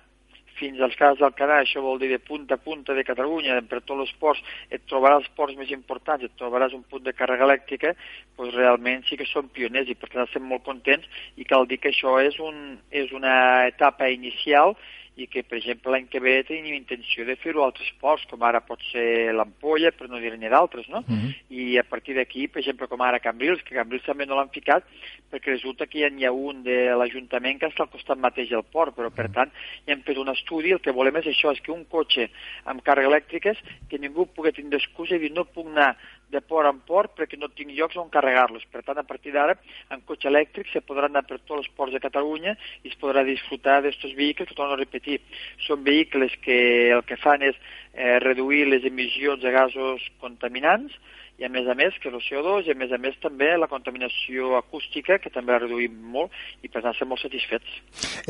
fins als casos del Canà, això vol dir de punta a punta de Catalunya, per tots els ports, et trobaràs els ports més importants, et trobaràs un punt de càrrega elèctrica, doncs realment sí que són pioners i per tant estem molt contents i cal dir que això és, un, és una etapa inicial i que, per exemple, l'any que ve tenim intenció de fer-ho a altres ports, com ara pot ser l'Ampolla, per no dir-ne d'altres, no? Mhm. -huh. I a partir d'aquí, per exemple, com ara Cambrils, que Cambrils també no l'han ficat, perquè resulta que ja n'hi ha un de l'Ajuntament que està al costat mateix del port, però, per tant, ja hem fet un estudi, el que volem és això, és que un cotxe amb càrrega elèctriques, que ningú pugui tindre excusa i dir no puc anar de port en port perquè no tinc llocs on carregar-los. Per tant, a partir d'ara, amb cotxe elèctric se podrà anar per tots els ports de Catalunya i es podrà disfrutar d'estos vehicles que, torno a repetir, són vehicles que el que fan és eh, reduir les emissions de gasos contaminants i a més a més que el CO2 i a més a més també la contaminació acústica que també la reduïm molt i per tant estem molt satisfets.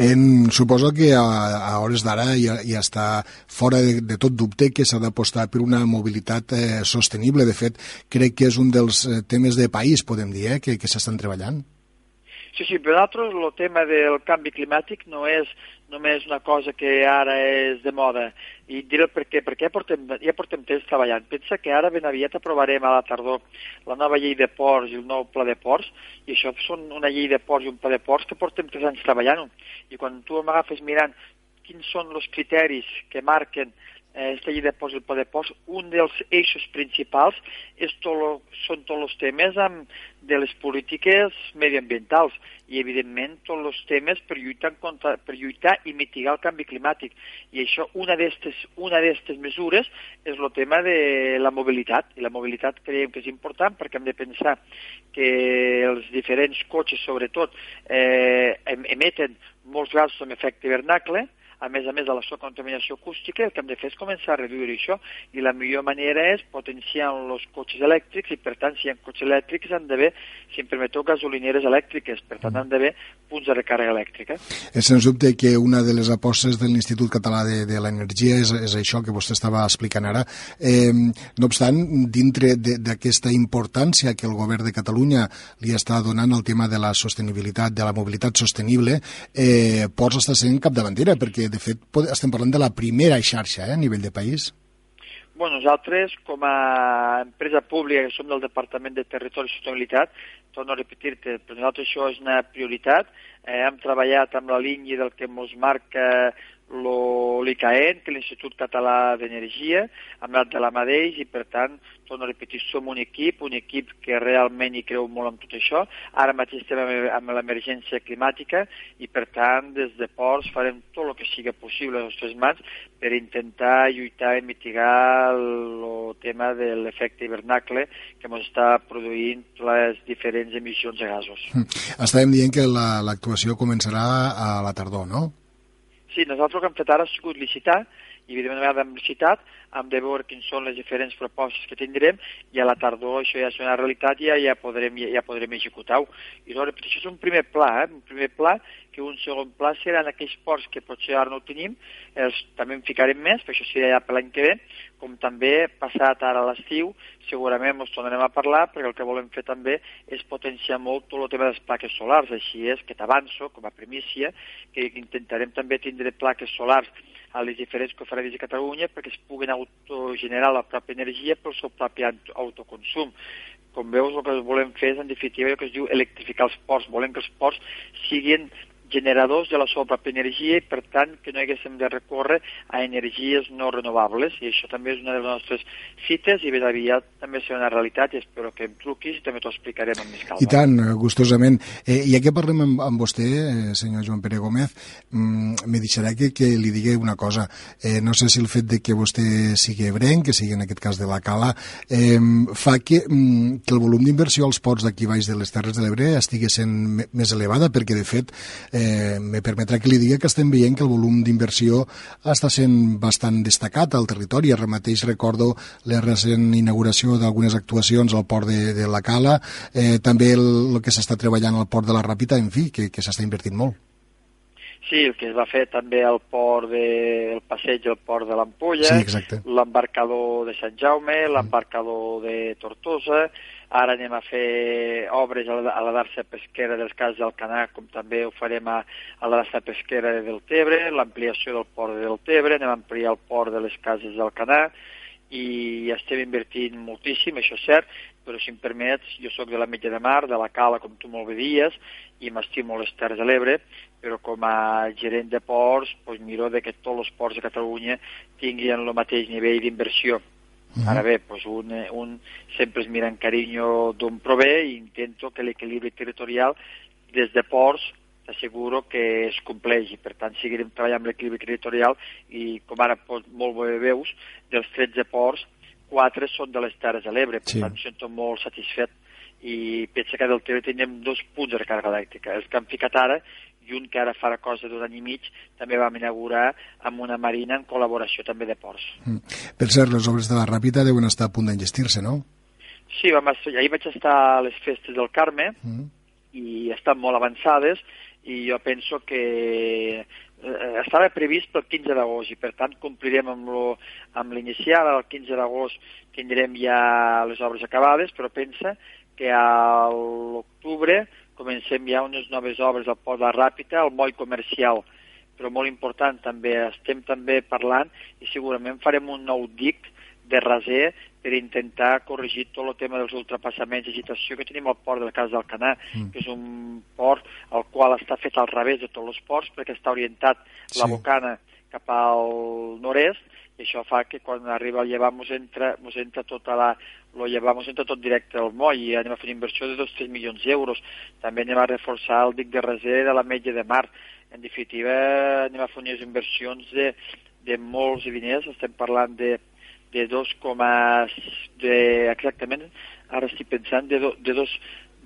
En, suposo que a, a hores d'ara ja, ja està fora de, de tot dubte que s'ha d'apostar per una mobilitat eh, sostenible. De fet, crec que és un dels eh, temes de país, podem dir, eh, que, que s'estan treballant. Sí, sí, per nosaltres el tema del canvi climàtic no és només una cosa que ara és de moda. I diré per què, perquè ja portem, ja portem temps treballant. Pensa que ara ben aviat aprovarem a la tardor la nova llei de ports i el nou pla de ports, i això són una llei de ports i un pla de ports que portem tres anys treballant-ho. I quan tu m'agafes mirant quins són els criteris que marquen aquesta llei de ports i el pla de ports, un dels eixos principals és tot lo, són tots els temes amb, de les polítiques mediambientals i, evidentment, tots els temes per lluitar, contra, per lluitar i mitigar el canvi climàtic. I això, una d'aquestes mesures és el tema de la mobilitat. I la mobilitat creiem que és important perquè hem de pensar que els diferents cotxes, sobretot, eh, emeten molts gasos amb efecte hivernacle, a més a més de la seva contaminació acústica, el que hem de fer és començar a reduir això i la millor manera és potenciar els cotxes elèctrics i per tant si hi ha cotxes elèctrics han d'haver, si em permeteu, gasolineres elèctriques, per tant han d'haver punts de recàrrega elèctrica. És sens dubte que una de les apostes de l'Institut Català de, de l'Energia és, és això que vostè estava explicant ara. Eh, no obstant, dintre d'aquesta importància que el govern de Catalunya li està donant al tema de la sostenibilitat, de la mobilitat sostenible, eh, Ports està sent capdavantera perquè de fet estem parlant de la primera xarxa eh, a nivell de país. Bueno, nosaltres, com a empresa pública que som del Departament de Territori i Sostenibilitat, torno a repetir-te, per nosaltres això és una prioritat. Eh, hem treballat amb la línia del que ens marca l'ICAEN, que l'Institut Català d'Energia, hem anat de la mateix i, per tant, torno a repetir, som un equip, un equip que realment hi creu molt en tot això. Ara mateix estem amb l'emergència climàtica i, per tant, des de Ports farem tot el que sigui possible a les nostres mans per intentar lluitar i mitigar el tema de l'efecte hivernacle que ens està produint les diferents emissions de gasos. Estàvem dient que l'actuació la, començarà a la tardor, no? Sí, nosaltres el que hem fet ara ha sigut licitar i evidentment una vegada hem licitat hem de veure quins són les diferents propostes que tindrem i a la tardor això ja una realitat i ja, ja podrem, ja, ja podrem executar-ho. I no, això és un primer pla, eh? un primer pla que un segon pla serà en aquells ports que potser ara no tenim, els, també en ficarem més, però això serà ja per l'any que ve, com també passat ara a l'estiu, segurament ens tornarem a parlar, perquè el que volem fer també és potenciar molt tot el tema de les plaques solars, així és que t'avanço, com a primícia, que intentarem també tindre plaques solars a les diferents cofradis de Catalunya perquè es puguin autogenerar la pròpia energia pel seu propi autoconsum. Com veus, el que volem fer és, en definitiva, el que es diu electrificar els ports. Volem que els ports siguin generadors de la seva pròpia energia i, per tant, que no haguéssim de recórrer a energies no renovables. I això també és una de les nostres cites i ben aviat també serà una realitat i espero que em truquis i també t'ho explicarem amb més calma. I tant, gustosament. Eh, ja que parlem amb, amb vostè, eh, senyor Joan Pere Gómez, mm, me deixarà que, que li digui una cosa. Eh, no sé si el fet de que vostè sigui ebrenc, que sigui en aquest cas de la Cala, eh, fa que, mm, que el volum d'inversió als ports d'aquí baix de les Terres de l'Ebre estigui sent més elevada, perquè de fet me permetrà que li digui que estem veient que el volum d'inversió està sent bastant destacat al territori. Ara mateix recordo la recent inauguració d'algunes actuacions al port de, de la Cala, eh, també el, el que s'està treballant al port de la Ràpita, en fi, que, que s'està invertint molt. Sí, el que es va fer també al port de, el passeig al port de l'Ampolla, sí, l'embarcador de Sant Jaume, l'embarcador de Tortosa, Ara anem a fer obres a la, darsa pesquera dels casos del Canà, com també ho farem a, a la darsa pesquera de Deltebre, l'ampliació del port de Deltebre, anem a ampliar el port de les cases del Canà, i estem invertint moltíssim, això és cert, però si em permets, jo sóc de la Metge de Mar, de la Cala, com tu molt bé dies, i m'estimo les Terres de l'Ebre, però com a gerent de ports, doncs miro de que tots els ports de Catalunya tinguin el mateix nivell d'inversió. Uh -huh. Ara bé, pues un, eh, un sempre es mira en carinyo d'on prové i intento que l'equilibri territorial des de ports t'asseguro que es compleixi. Per tant, seguirem treballant amb l'equilibri territorial i, com ara molt bé veus, dels 13 ports, 4 són de les Terres de l'Ebre. Per sí. tant, em sento molt satisfet i pensa que del TV tenim dos punts de recàrrega elèctrica. Els que han ficat ara i un que ara farà cosa d'un any i mig també vam inaugurar amb una marina en col·laboració també de ports. Mm. Per cert, les obres de la Ràpita deuen estar a punt d'engestir-se, no? Sí, vam ahir vaig estar a les festes del Carme mm. i estan molt avançades i jo penso que eh, estava previst pel 15 d'agost i per tant complirem amb l'inicial, el 15 d'agost tindrem ja les obres acabades, però pensa que a l'octubre comencem ja unes noves obres al Port de Ràpita, al moll comercial, però molt important també, estem també parlant i segurament farem un nou dic de raser per intentar corregir tot el tema dels ultrapassaments d'agitació que tenim al port del Cas del Canà, mm. que és un port al qual està fet al revés de tots els ports perquè està orientat sí. la bocana cap al nord-est i això fa que quan arriba el llevant mos entra, mos entra tota la, lo llevant mos entra tot directe al moll i anem a fer inversió de 2-3 milions d'euros. També anem a reforçar el dic de reser de la metge de mar. En definitiva, anem a fer unes inversions de, de molts diners, estem parlant de, de 2, de, exactament, ara estic pensant, de, do, de dos,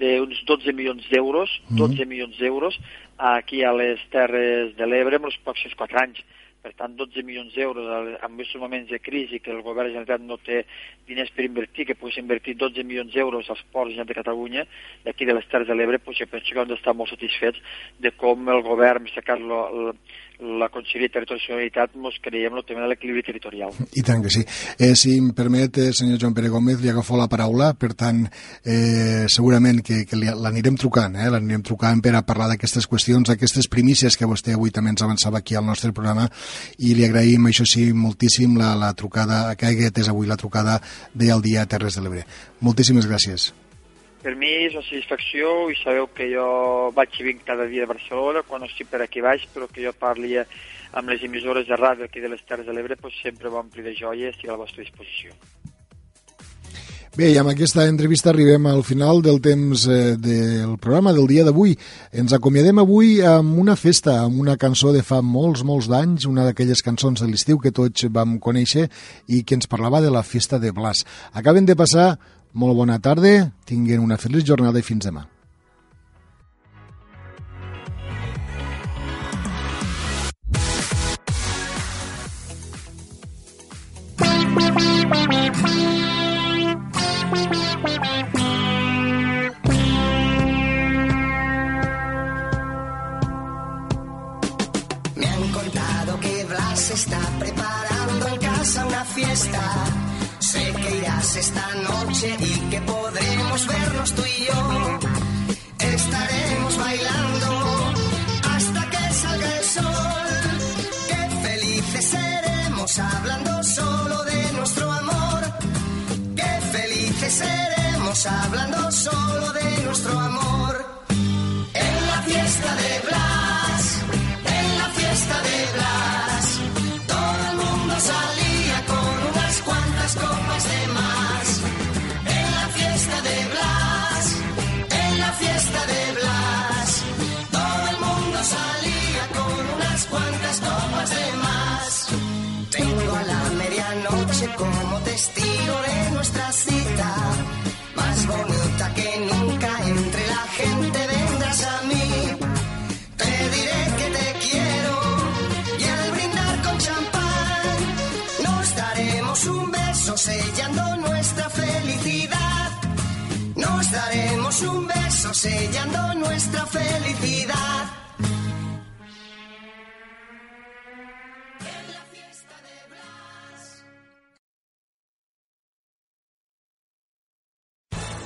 d'uns 12 milions d'euros, 12 mm -hmm. milions d'euros, aquí a les Terres de l'Ebre en els pròxims 4 anys per tant 12 milions d'euros en aquests moments de crisi que el govern de Generalitat no té diners per invertir, que pogués invertir 12 milions d'euros als ports de Catalunya d'aquí de les Terres de l'Ebre, jo penso que hem d'estar molt satisfets de com el govern, en aquest cas la Conselleria de Territorialitat ens creiem el tema de l'equilibri territorial. I tant que sí. Eh, si em permet, eh, senyor Joan Pere Gómez, li agafo la paraula, per tant, eh, segurament que, que l'anirem trucant, eh, l'anirem trucant per a parlar d'aquestes qüestions, aquestes primícies que vostè avui també ens avançava aquí al nostre programa, i li agraïm, això sí, moltíssim la, la trucada, que hagués és avui la trucada del dia Terres de l'Ebre. Moltíssimes gràcies. Per mi és una satisfacció i sabeu que jo vaig i vinc cada dia a Barcelona quan estic per aquí baix, però que jo parli amb les emissores de ràdio aquí de les Terres de l'Ebre, doncs sempre m'ompli de joia i a la vostra disposició. Bé, i amb aquesta entrevista arribem al final del temps eh, del programa del dia d'avui. Ens acomiadem avui amb una festa, amb una cançó de fa molts, molts d'anys, una d'aquelles cançons de l'estiu que tots vam conèixer i que ens parlava de la festa de Blas. Acaben de passar molt bona tarda, tinguin una feliç jornada i fins demà. Me han contado que Blas está preparando en casa una fiesta esta noche y que podremos vernos tú y yo. Estaremos bailando hasta que salga el sol. Qué felices seremos hablando solo de nuestro amor. Qué felices seremos hablando solo de nuestro amor. En la fiesta de Blas sellando nuestra felicidad.